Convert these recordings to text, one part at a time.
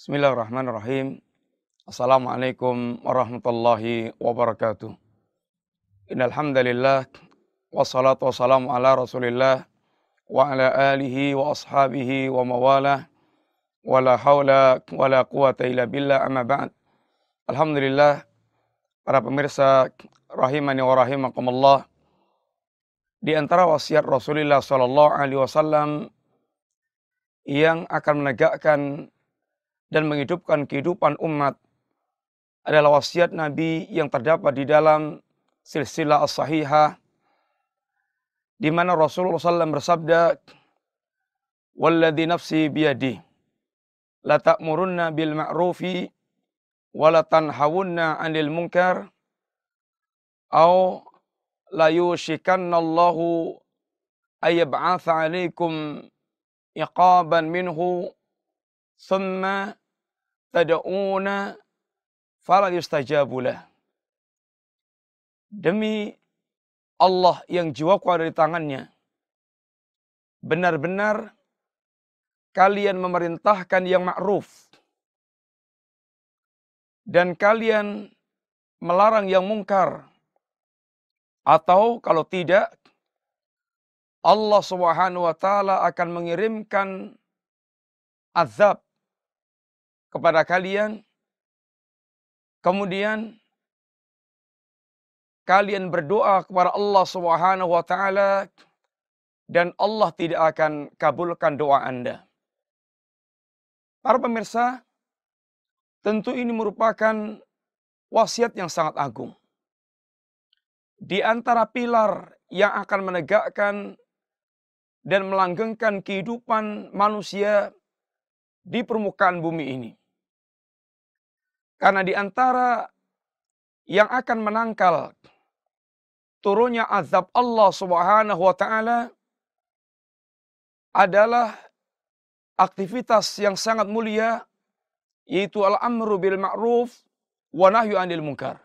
Bismillahirrahmanirrahim. Assalamualaikum warahmatullahi wabarakatuh. Innal wassalatu wassalamu ala Rasulillah wa ala alihi wa ashabihi wa mawalah wala haula wala quwata illa billah amma ba'd. Alhamdulillah para pemirsa rahimani wa rahimakumullah. Di antara wasiat Rasulullah sallallahu alaihi wasallam yang akan menegakkan dan menghidupkan kehidupan umat adalah wasiat Nabi yang terdapat di dalam silsilah as-sahihah di mana Rasulullah SAW bersabda Walladhi nafsi biyadi la ta'murunna bil ma'rufi wa la tanhawunna 'anil munkar au la yushikanna Allahu ayyab'atha 'alaikum iqaban minhu thumma tad'una fala yustajabulah. Demi Allah yang jiwaku ada di tangannya. Benar-benar kalian memerintahkan yang ma'ruf. Dan kalian melarang yang mungkar. Atau kalau tidak, Allah Subhanahu wa taala akan mengirimkan azab kepada kalian. Kemudian kalian berdoa kepada Allah Subhanahu wa taala dan Allah tidak akan kabulkan doa Anda. Para pemirsa, tentu ini merupakan wasiat yang sangat agung. Di antara pilar yang akan menegakkan dan melanggengkan kehidupan manusia di permukaan bumi ini. Karena di antara yang akan menangkal turunnya azab Allah Subhanahu wa taala adalah aktivitas yang sangat mulia yaitu al-amru bil ma'ruf wa nahyu 'anil munkar.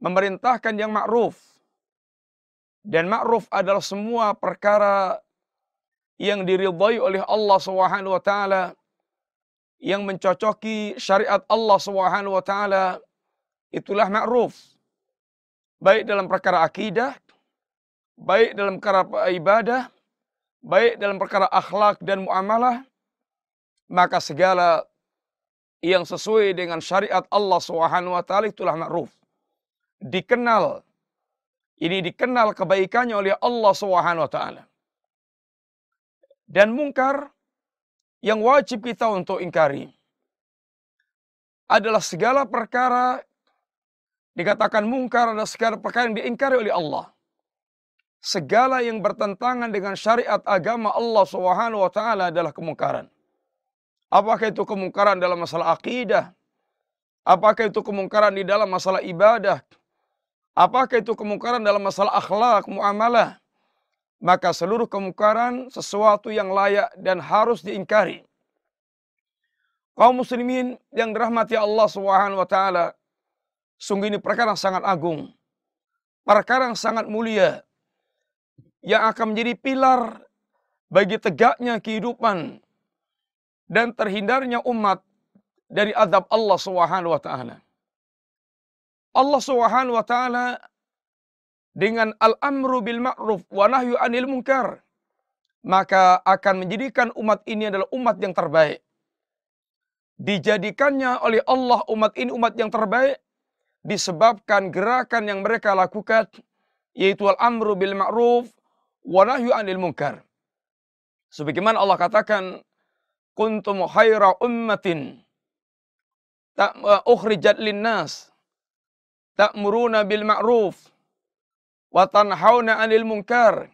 Memerintahkan yang ma'ruf dan ma'ruf adalah semua perkara yang diridhai oleh Allah Subhanahu wa taala yang mencocoki syariat Allah Subhanahu wa taala itulah ma'ruf. Baik dalam perkara akidah, baik dalam perkara ibadah, baik dalam perkara akhlak dan muamalah, maka segala yang sesuai dengan syariat Allah Subhanahu wa taala itulah ma'ruf. Dikenal ini dikenal kebaikannya oleh Allah Subhanahu wa taala. Dan mungkar yang wajib kita untuk ingkari adalah segala perkara dikatakan mungkar adalah segala perkara yang diingkari oleh Allah. Segala yang bertentangan dengan syariat agama Allah Subhanahu wa taala adalah kemungkaran. Apakah itu kemungkaran dalam masalah akidah? Apakah itu kemungkaran di dalam masalah ibadah? Apakah itu kemungkaran dalam masalah akhlak, muamalah? Maka seluruh kemungkaran sesuatu yang layak dan harus diingkari. Kaum muslimin yang dirahmati Allah Subhanahu wa taala, sungguh ini perkara yang sangat agung. Perkara yang sangat mulia yang akan menjadi pilar bagi tegaknya kehidupan dan terhindarnya umat dari azab Allah Subhanahu wa taala. Allah Subhanahu wa taala dengan al-amru bil ma'ruf wa nahyu anil munkar, maka akan menjadikan umat ini adalah umat yang terbaik. Dijadikannya oleh Allah umat ini umat yang terbaik disebabkan gerakan yang mereka lakukan yaitu al-amru bil ma'ruf wa nahyu anil munkar. Sebagaimana Allah katakan kuntum khaira ummatin ukhrijat linnas ta'muruna bil ma'ruf wa tanhauna 'anil munkar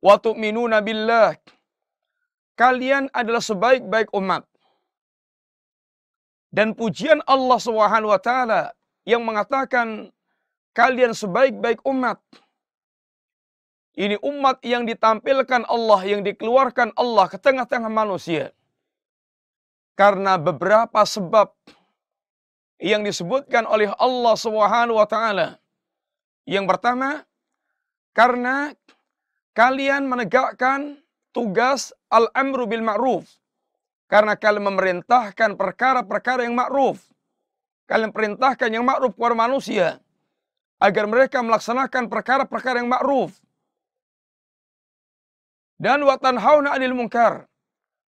wa tu'minuna billah. Kalian adalah sebaik-baik umat. Dan pujian Allah Subhanahu wa taala yang mengatakan kalian sebaik-baik umat. Ini umat yang ditampilkan Allah, yang dikeluarkan Allah ke tengah-tengah manusia. Karena beberapa sebab yang disebutkan oleh Allah Subhanahu wa taala. Yang pertama, karena kalian menegakkan tugas al-amru bil ma'ruf. Karena kalian memerintahkan perkara-perkara yang ma'ruf. Kalian perintahkan yang ma'ruf kepada manusia. Agar mereka melaksanakan perkara-perkara yang ma'ruf. Dan watan hauna anil mungkar.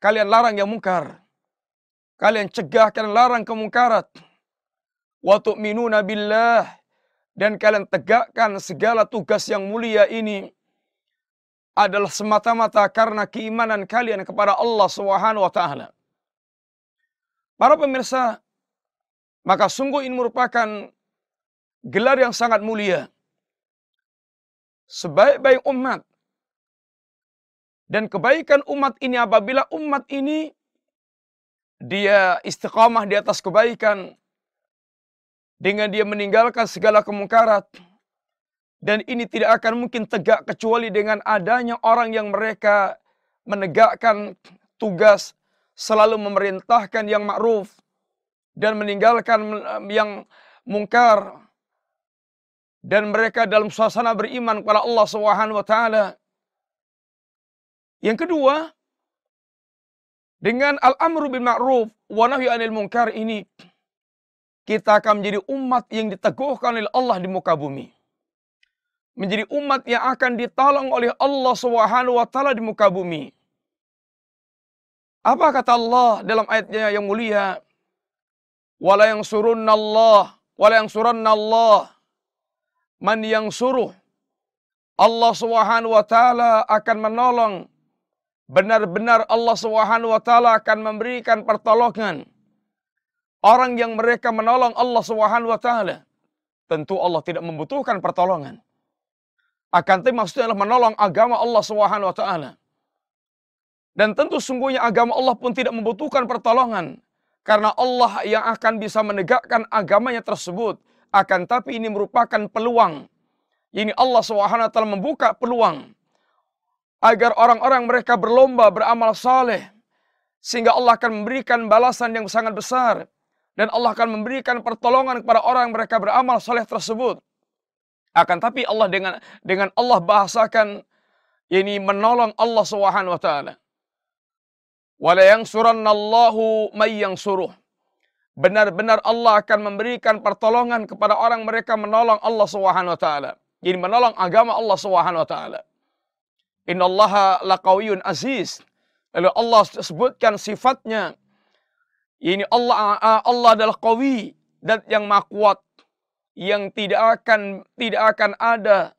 Kalian larang yang mungkar. Kalian cegah, kalian larang kemungkarat. Wa tu'minuna billah. Dan kalian tegakkan segala tugas yang mulia ini adalah semata-mata karena keimanan kalian kepada Allah Subhanahu wa taala. Para pemirsa, maka sungguh ini merupakan gelar yang sangat mulia. Sebaik-baik umat dan kebaikan umat ini apabila umat ini dia istiqamah di atas kebaikan dengan dia meninggalkan segala kemungkaran dan ini tidak akan mungkin tegak kecuali dengan adanya orang yang mereka menegakkan tugas selalu memerintahkan yang ma'ruf dan meninggalkan yang mungkar dan mereka dalam suasana beriman kepada Allah Subhanahu wa taala. Yang kedua, dengan al-amru bil ma'ruf wa nahyi 'anil munkar ini kita akan menjadi umat yang diteguhkan oleh Allah di muka bumi menjadi umat yang akan ditolong oleh Allah Subhanahu wa taala di muka bumi. Apa kata Allah dalam ayatnya yang mulia? Wala yang Allah, wala yang Allah. Man yang suruh Allah Subhanahu wa taala akan menolong benar-benar Allah Subhanahu wa taala akan memberikan pertolongan orang yang mereka menolong Allah Subhanahu wa taala. Tentu Allah tidak membutuhkan pertolongan. Akan tetapi maksudnya adalah menolong agama Allah Subhanahu wa taala. Dan tentu sungguhnya agama Allah pun tidak membutuhkan pertolongan karena Allah yang akan bisa menegakkan agamanya tersebut. Akan tapi ini merupakan peluang. Ini Allah Subhanahu wa taala membuka peluang agar orang-orang mereka berlomba beramal saleh sehingga Allah akan memberikan balasan yang sangat besar dan Allah akan memberikan pertolongan kepada orang yang mereka beramal saleh tersebut. Akan tapi Allah dengan dengan Allah bahasakan ini menolong Allah Subhanahu wa taala. Wala yansurannallahu may suruh. Benar-benar Allah akan memberikan pertolongan kepada orang mereka menolong Allah Subhanahu wa taala. Jadi menolong agama Allah Subhanahu wa taala. Innallaha laqawiyyun aziz. Lalu Allah sebutkan sifatnya. Ini Allah Allah adalah qawi dan yang maha yang tidak akan tidak akan ada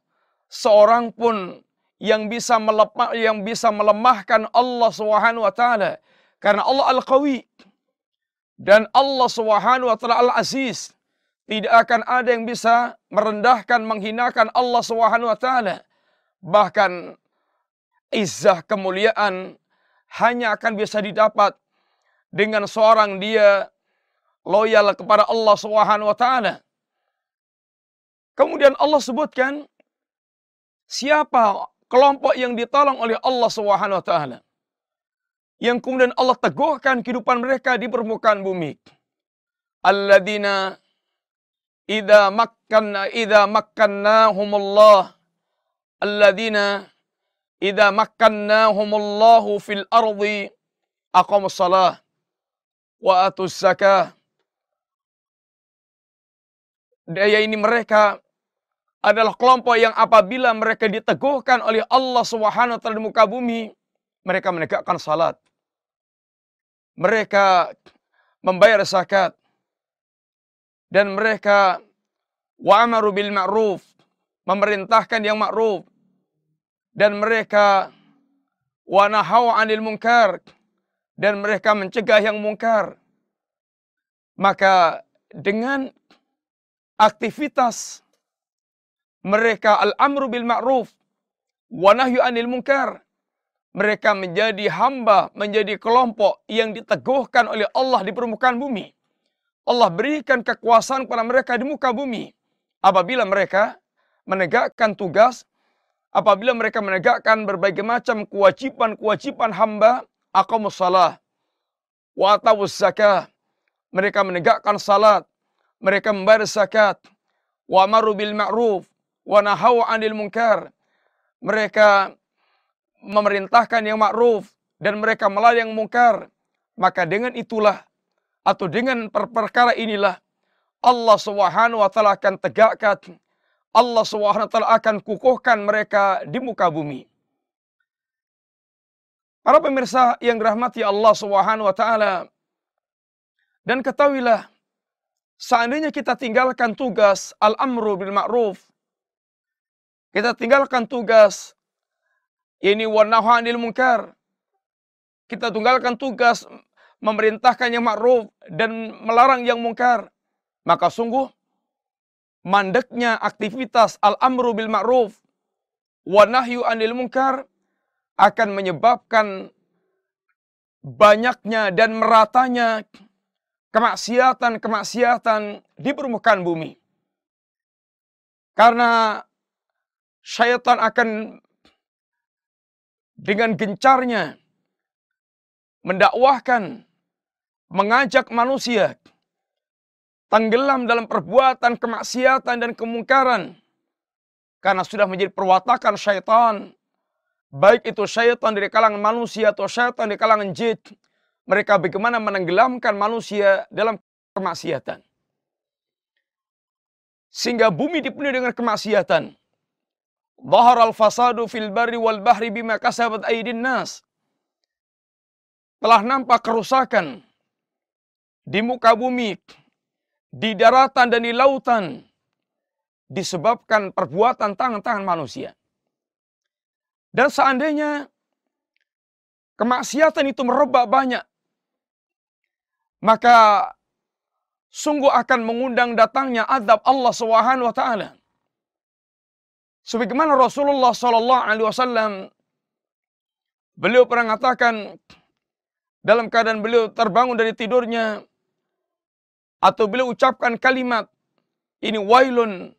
seorang pun yang bisa melemah yang bisa melemahkan Allah Subhanahu wa taala karena Allah Al-Qawi. Dan Allah Subhanahu wa taala Al-Aziz tidak akan ada yang bisa merendahkan menghinakan Allah Subhanahu wa taala. Bahkan izzah kemuliaan hanya akan bisa didapat dengan seorang dia loyal kepada Allah Subhanahu wa taala Kemudian Allah sebutkan siapa kelompok yang ditolong oleh Allah Subhanahu wa taala. Yang kemudian Allah teguhkan kehidupan mereka di permukaan bumi. Alladzina idza makkanna idza makkannahumullah alladzina idza makkannahumullahu fil ardi aqamus salah wa zakah daya ini mereka adalah kelompok yang apabila mereka diteguhkan oleh Allah Subhanahu wa di muka bumi, mereka menegakkan salat. Mereka membayar zakat. Dan mereka wa'amaru bil ma'ruf, memerintahkan yang ma'ruf. Dan mereka wa nahau 'anil munkar dan mereka mencegah yang mungkar. Maka dengan aktivitas mereka al-amru bil ma'ruf wa nahyu anil munkar. Mereka menjadi hamba, menjadi kelompok yang diteguhkan oleh Allah di permukaan bumi. Allah berikan kekuasaan kepada mereka di muka bumi. Apabila mereka menegakkan tugas, apabila mereka menegakkan berbagai macam kewajiban-kewajiban hamba, aqamus salah, wa zakah. Mereka menegakkan salat, mereka membayar zakat, wa maru bil ma'ruf, wa nahau 'anil munkar. Mereka memerintahkan yang ma'ruf dan mereka melarang yang mungkar. Maka dengan itulah atau dengan perkara inilah Allah Subhanahu wa taala akan tegakkan Allah Subhanahu wa taala akan kukuhkan mereka di muka bumi. Para pemirsa yang dirahmati Allah Subhanahu wa taala dan ketahuilah seandainya kita tinggalkan tugas al-amru bil ma'ruf kita tinggalkan tugas ini wa anil munkar kita tinggalkan tugas memerintahkan yang ma'ruf dan melarang yang mungkar, maka sungguh mandeknya aktivitas al-amru bil ma'ruf wa nahyu anil munkar akan menyebabkan banyaknya dan meratanya kemaksiatan-kemaksiatan di permukaan bumi. Karena syaitan akan dengan gencarnya mendakwahkan mengajak manusia tenggelam dalam perbuatan kemaksiatan dan kemungkaran karena sudah menjadi perwatakan syaitan baik itu syaitan dari kalangan manusia atau syaitan dari kalangan jin mereka bagaimana menenggelamkan manusia dalam kemaksiatan sehingga bumi dipenuhi dengan kemaksiatan Bahar al-fasadu fil barri wal bahri bima kasabat aydin nas. Telah nampak kerusakan di muka bumi, di daratan dan di lautan disebabkan perbuatan tangan-tangan manusia. Dan seandainya kemaksiatan itu merebak banyak, maka sungguh akan mengundang datangnya azab Allah Subhanahu wa taala. Sebagaimana Rasulullah sallallahu alaihi wasallam beliau pernah mengatakan dalam keadaan beliau terbangun dari tidurnya atau beliau ucapkan kalimat ini wailun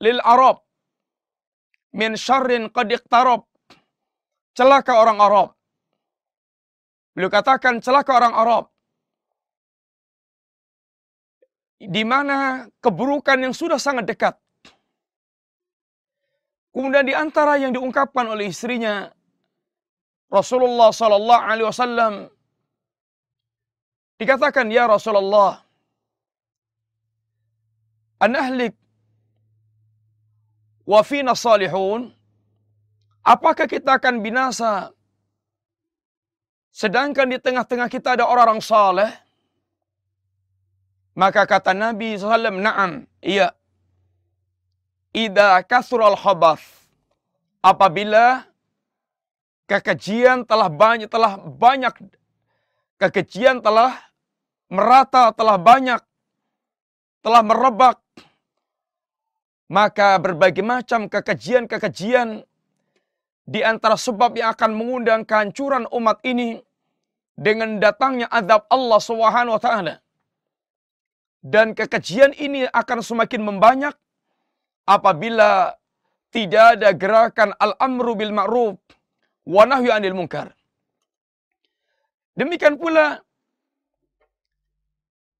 lil Arab min syarrin qad iqtarab. Celaka orang Arab. Beliau katakan celaka orang Arab. Di mana keburukan yang sudah sangat dekat. Kemudian di antara yang diungkapkan oleh istrinya Rasulullah sallallahu alaihi wasallam dikatakan ya Rasulullah anahlik wa fina salihun apakah kita akan binasa sedangkan di tengah-tengah kita ada orang-orang saleh maka kata Nabi SAW, Naam, iya. Ida kasural khabath. Apabila kekejian telah banyak, telah banyak, kekejian telah merata, telah banyak, telah merebak maka berbagai macam kekejian-kekejian di antara sebab yang akan mengundang kehancuran umat ini dengan datangnya azab Allah Subhanahu wa taala. Dan kekejian ini akan semakin membanyak apabila tidak ada gerakan al-amru bil ma'ruf wa nahyu anil munkar. Demikian pula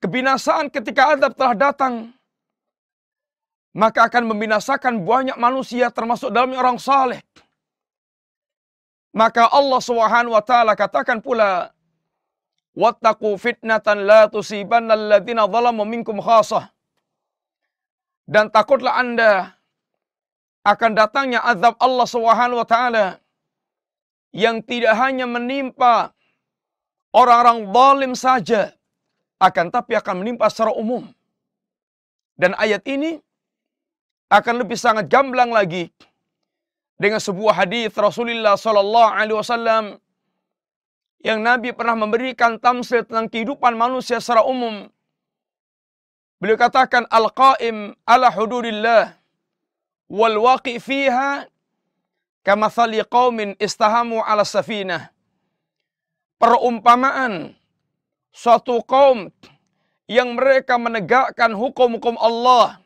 kebinasaan ketika azab telah datang maka akan membinasakan banyak manusia termasuk dalamnya orang saleh. Maka Allah Subhanahu wa taala katakan pula wattaqu fitnatan la tusibanna alladziina zalamu minkum khassah. Dan takutlah Anda akan datangnya azab Allah Subhanahu wa taala yang tidak hanya menimpa orang-orang zalim saja akan tapi akan menimpa secara umum. Dan ayat ini akan lebih sangat gamblang lagi dengan sebuah hadis Rasulullah Sallallahu Alaihi Wasallam yang Nabi pernah memberikan tamsil tentang kehidupan manusia secara umum. Beliau katakan al-qaim ala hududillah wal waqi fiha kamathali qaumin istahamu ala safinah. Perumpamaan suatu kaum yang mereka menegakkan hukum-hukum Allah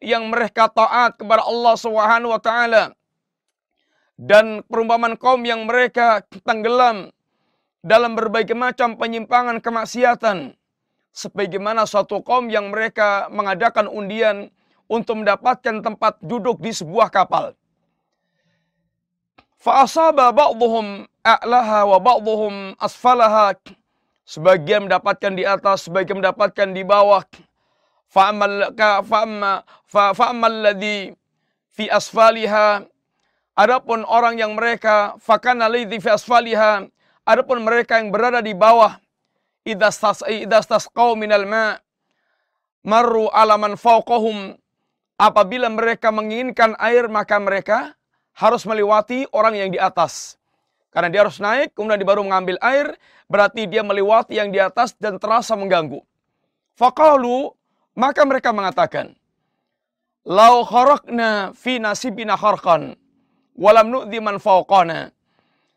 yang mereka taat kepada Allah Subhanahu wa taala dan perumpamaan kaum yang mereka tenggelam dalam berbagai macam penyimpangan kemaksiatan sebagaimana suatu kaum yang mereka mengadakan undian untuk mendapatkan tempat duduk di sebuah kapal. Fa asaba ba'dhum a'laha wa ba'dhum asfalaha Sebagian mendapatkan di atas, sebagian mendapatkan di bawah. Fa'amal fi asfaliha Adapun orang yang mereka fakana ladzi fi asfaliha adapun mereka yang berada di bawah idastas idastas qaum minal ma marru ala man fawqahum apabila mereka menginginkan air maka mereka harus melewati orang yang di atas karena dia harus naik, kemudian dia baru mengambil air, berarti dia melewati yang di atas dan terasa mengganggu. Fakalu, maka mereka mengatakan, Lau kharakna fi nasibina kharqan, walam nu'di man fauqana.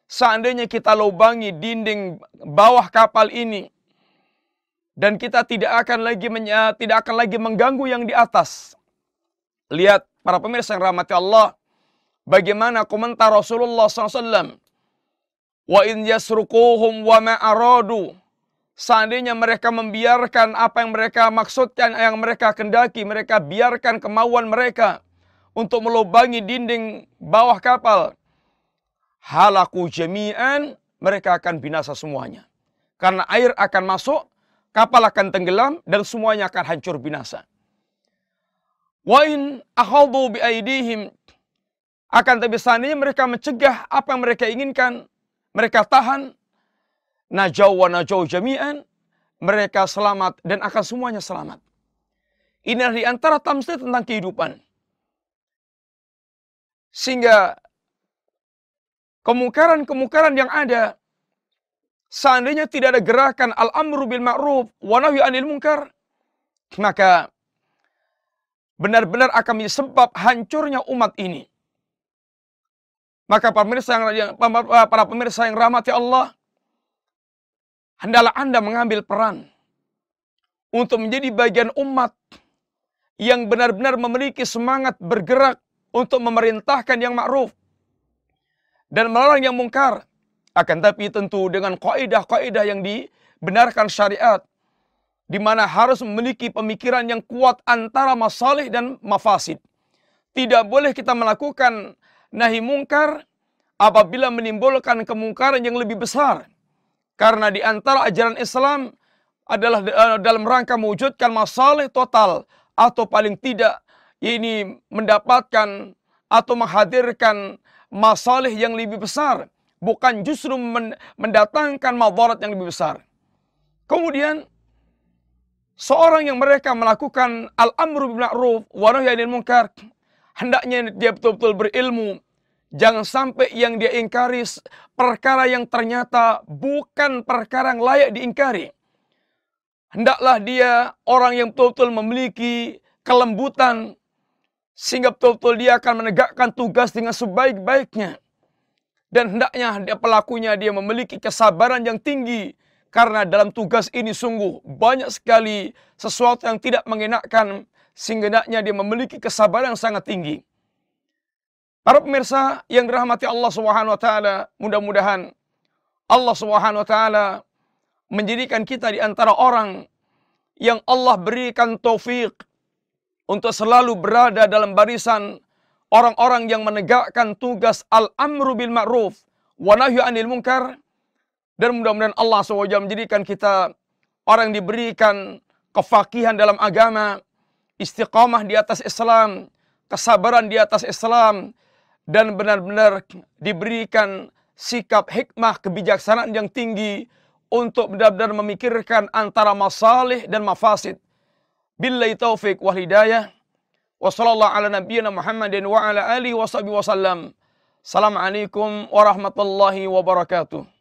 Seandainya kita lubangi dinding bawah kapal ini, dan kita tidak akan lagi menya, tidak akan lagi mengganggu yang di atas. Lihat para pemirsa yang rahmati Allah, bagaimana komentar Rasulullah SAW Wa in yasrukuhum wa ma aradu. Seandainya mereka membiarkan apa yang mereka maksudkan, yang mereka kendaki, mereka biarkan kemauan mereka untuk melubangi dinding bawah kapal. Halaku jami'an, mereka akan binasa semuanya. Karena air akan masuk, kapal akan tenggelam, dan semuanya akan hancur binasa. Wa in ahadu bi aidihim, akan tapi seandainya mereka mencegah apa yang mereka inginkan, mereka tahan najau wa najau jami'an mereka selamat dan akan semuanya selamat. Ini di antara tamsil tentang kehidupan. Sehingga kemungkaran-kemungkaran yang ada seandainya tidak ada gerakan al-amru bil ma'ruf wa nahyi anil munkar maka benar-benar akan menjadi sebab hancurnya umat ini. Maka pemirsa yang para pemirsa yang rahmati Allah, hendaklah Anda mengambil peran untuk menjadi bagian umat yang benar-benar memiliki semangat bergerak untuk memerintahkan yang ma'ruf dan melarang yang mungkar. Akan tapi tentu dengan kaidah-kaidah yang dibenarkan syariat di mana harus memiliki pemikiran yang kuat antara masalih dan mafasid. Tidak boleh kita melakukan nahi mungkar apabila menimbulkan kemungkaran yang lebih besar. Karena di antara ajaran Islam adalah eh, dalam rangka mewujudkan masalah total atau paling tidak ini mendapatkan atau menghadirkan masalah yang lebih besar bukan justru mendatangkan madarat yang lebih besar. Kemudian seorang yang mereka melakukan al-amru bil ma'ruf wa nahy anil munkar hendaknya dia betul-betul berilmu. Jangan sampai yang dia ingkari perkara yang ternyata bukan perkara yang layak diingkari. Hendaklah dia orang yang betul-betul memiliki kelembutan sehingga betul-betul dia akan menegakkan tugas dengan sebaik-baiknya. Dan hendaknya dia pelakunya dia memiliki kesabaran yang tinggi karena dalam tugas ini sungguh banyak sekali sesuatu yang tidak mengenakkan sehingga hendaknya dia memiliki kesabaran yang sangat tinggi. Para pemirsa yang dirahmati Allah Subhanahu wa taala, mudah-mudahan Allah Subhanahu wa taala menjadikan kita di antara orang yang Allah berikan taufik untuk selalu berada dalam barisan orang-orang yang menegakkan tugas al-amru bil ma'ruf wa nahyu anil munkar. Dan mudah-mudahan Allah SWT menjadikan kita orang yang diberikan kefakihan dalam agama, istiqamah di atas Islam, kesabaran di atas Islam, dan benar-benar diberikan sikap hikmah kebijaksanaan yang tinggi untuk benar-benar memikirkan antara masalih dan mafasid. Billahi taufik wal hidayah. Wa sallallahu ala nabiyyina Muhammadin wa ala alihi wa sahbihi wasallam. Assalamualaikum warahmatullahi wabarakatuh.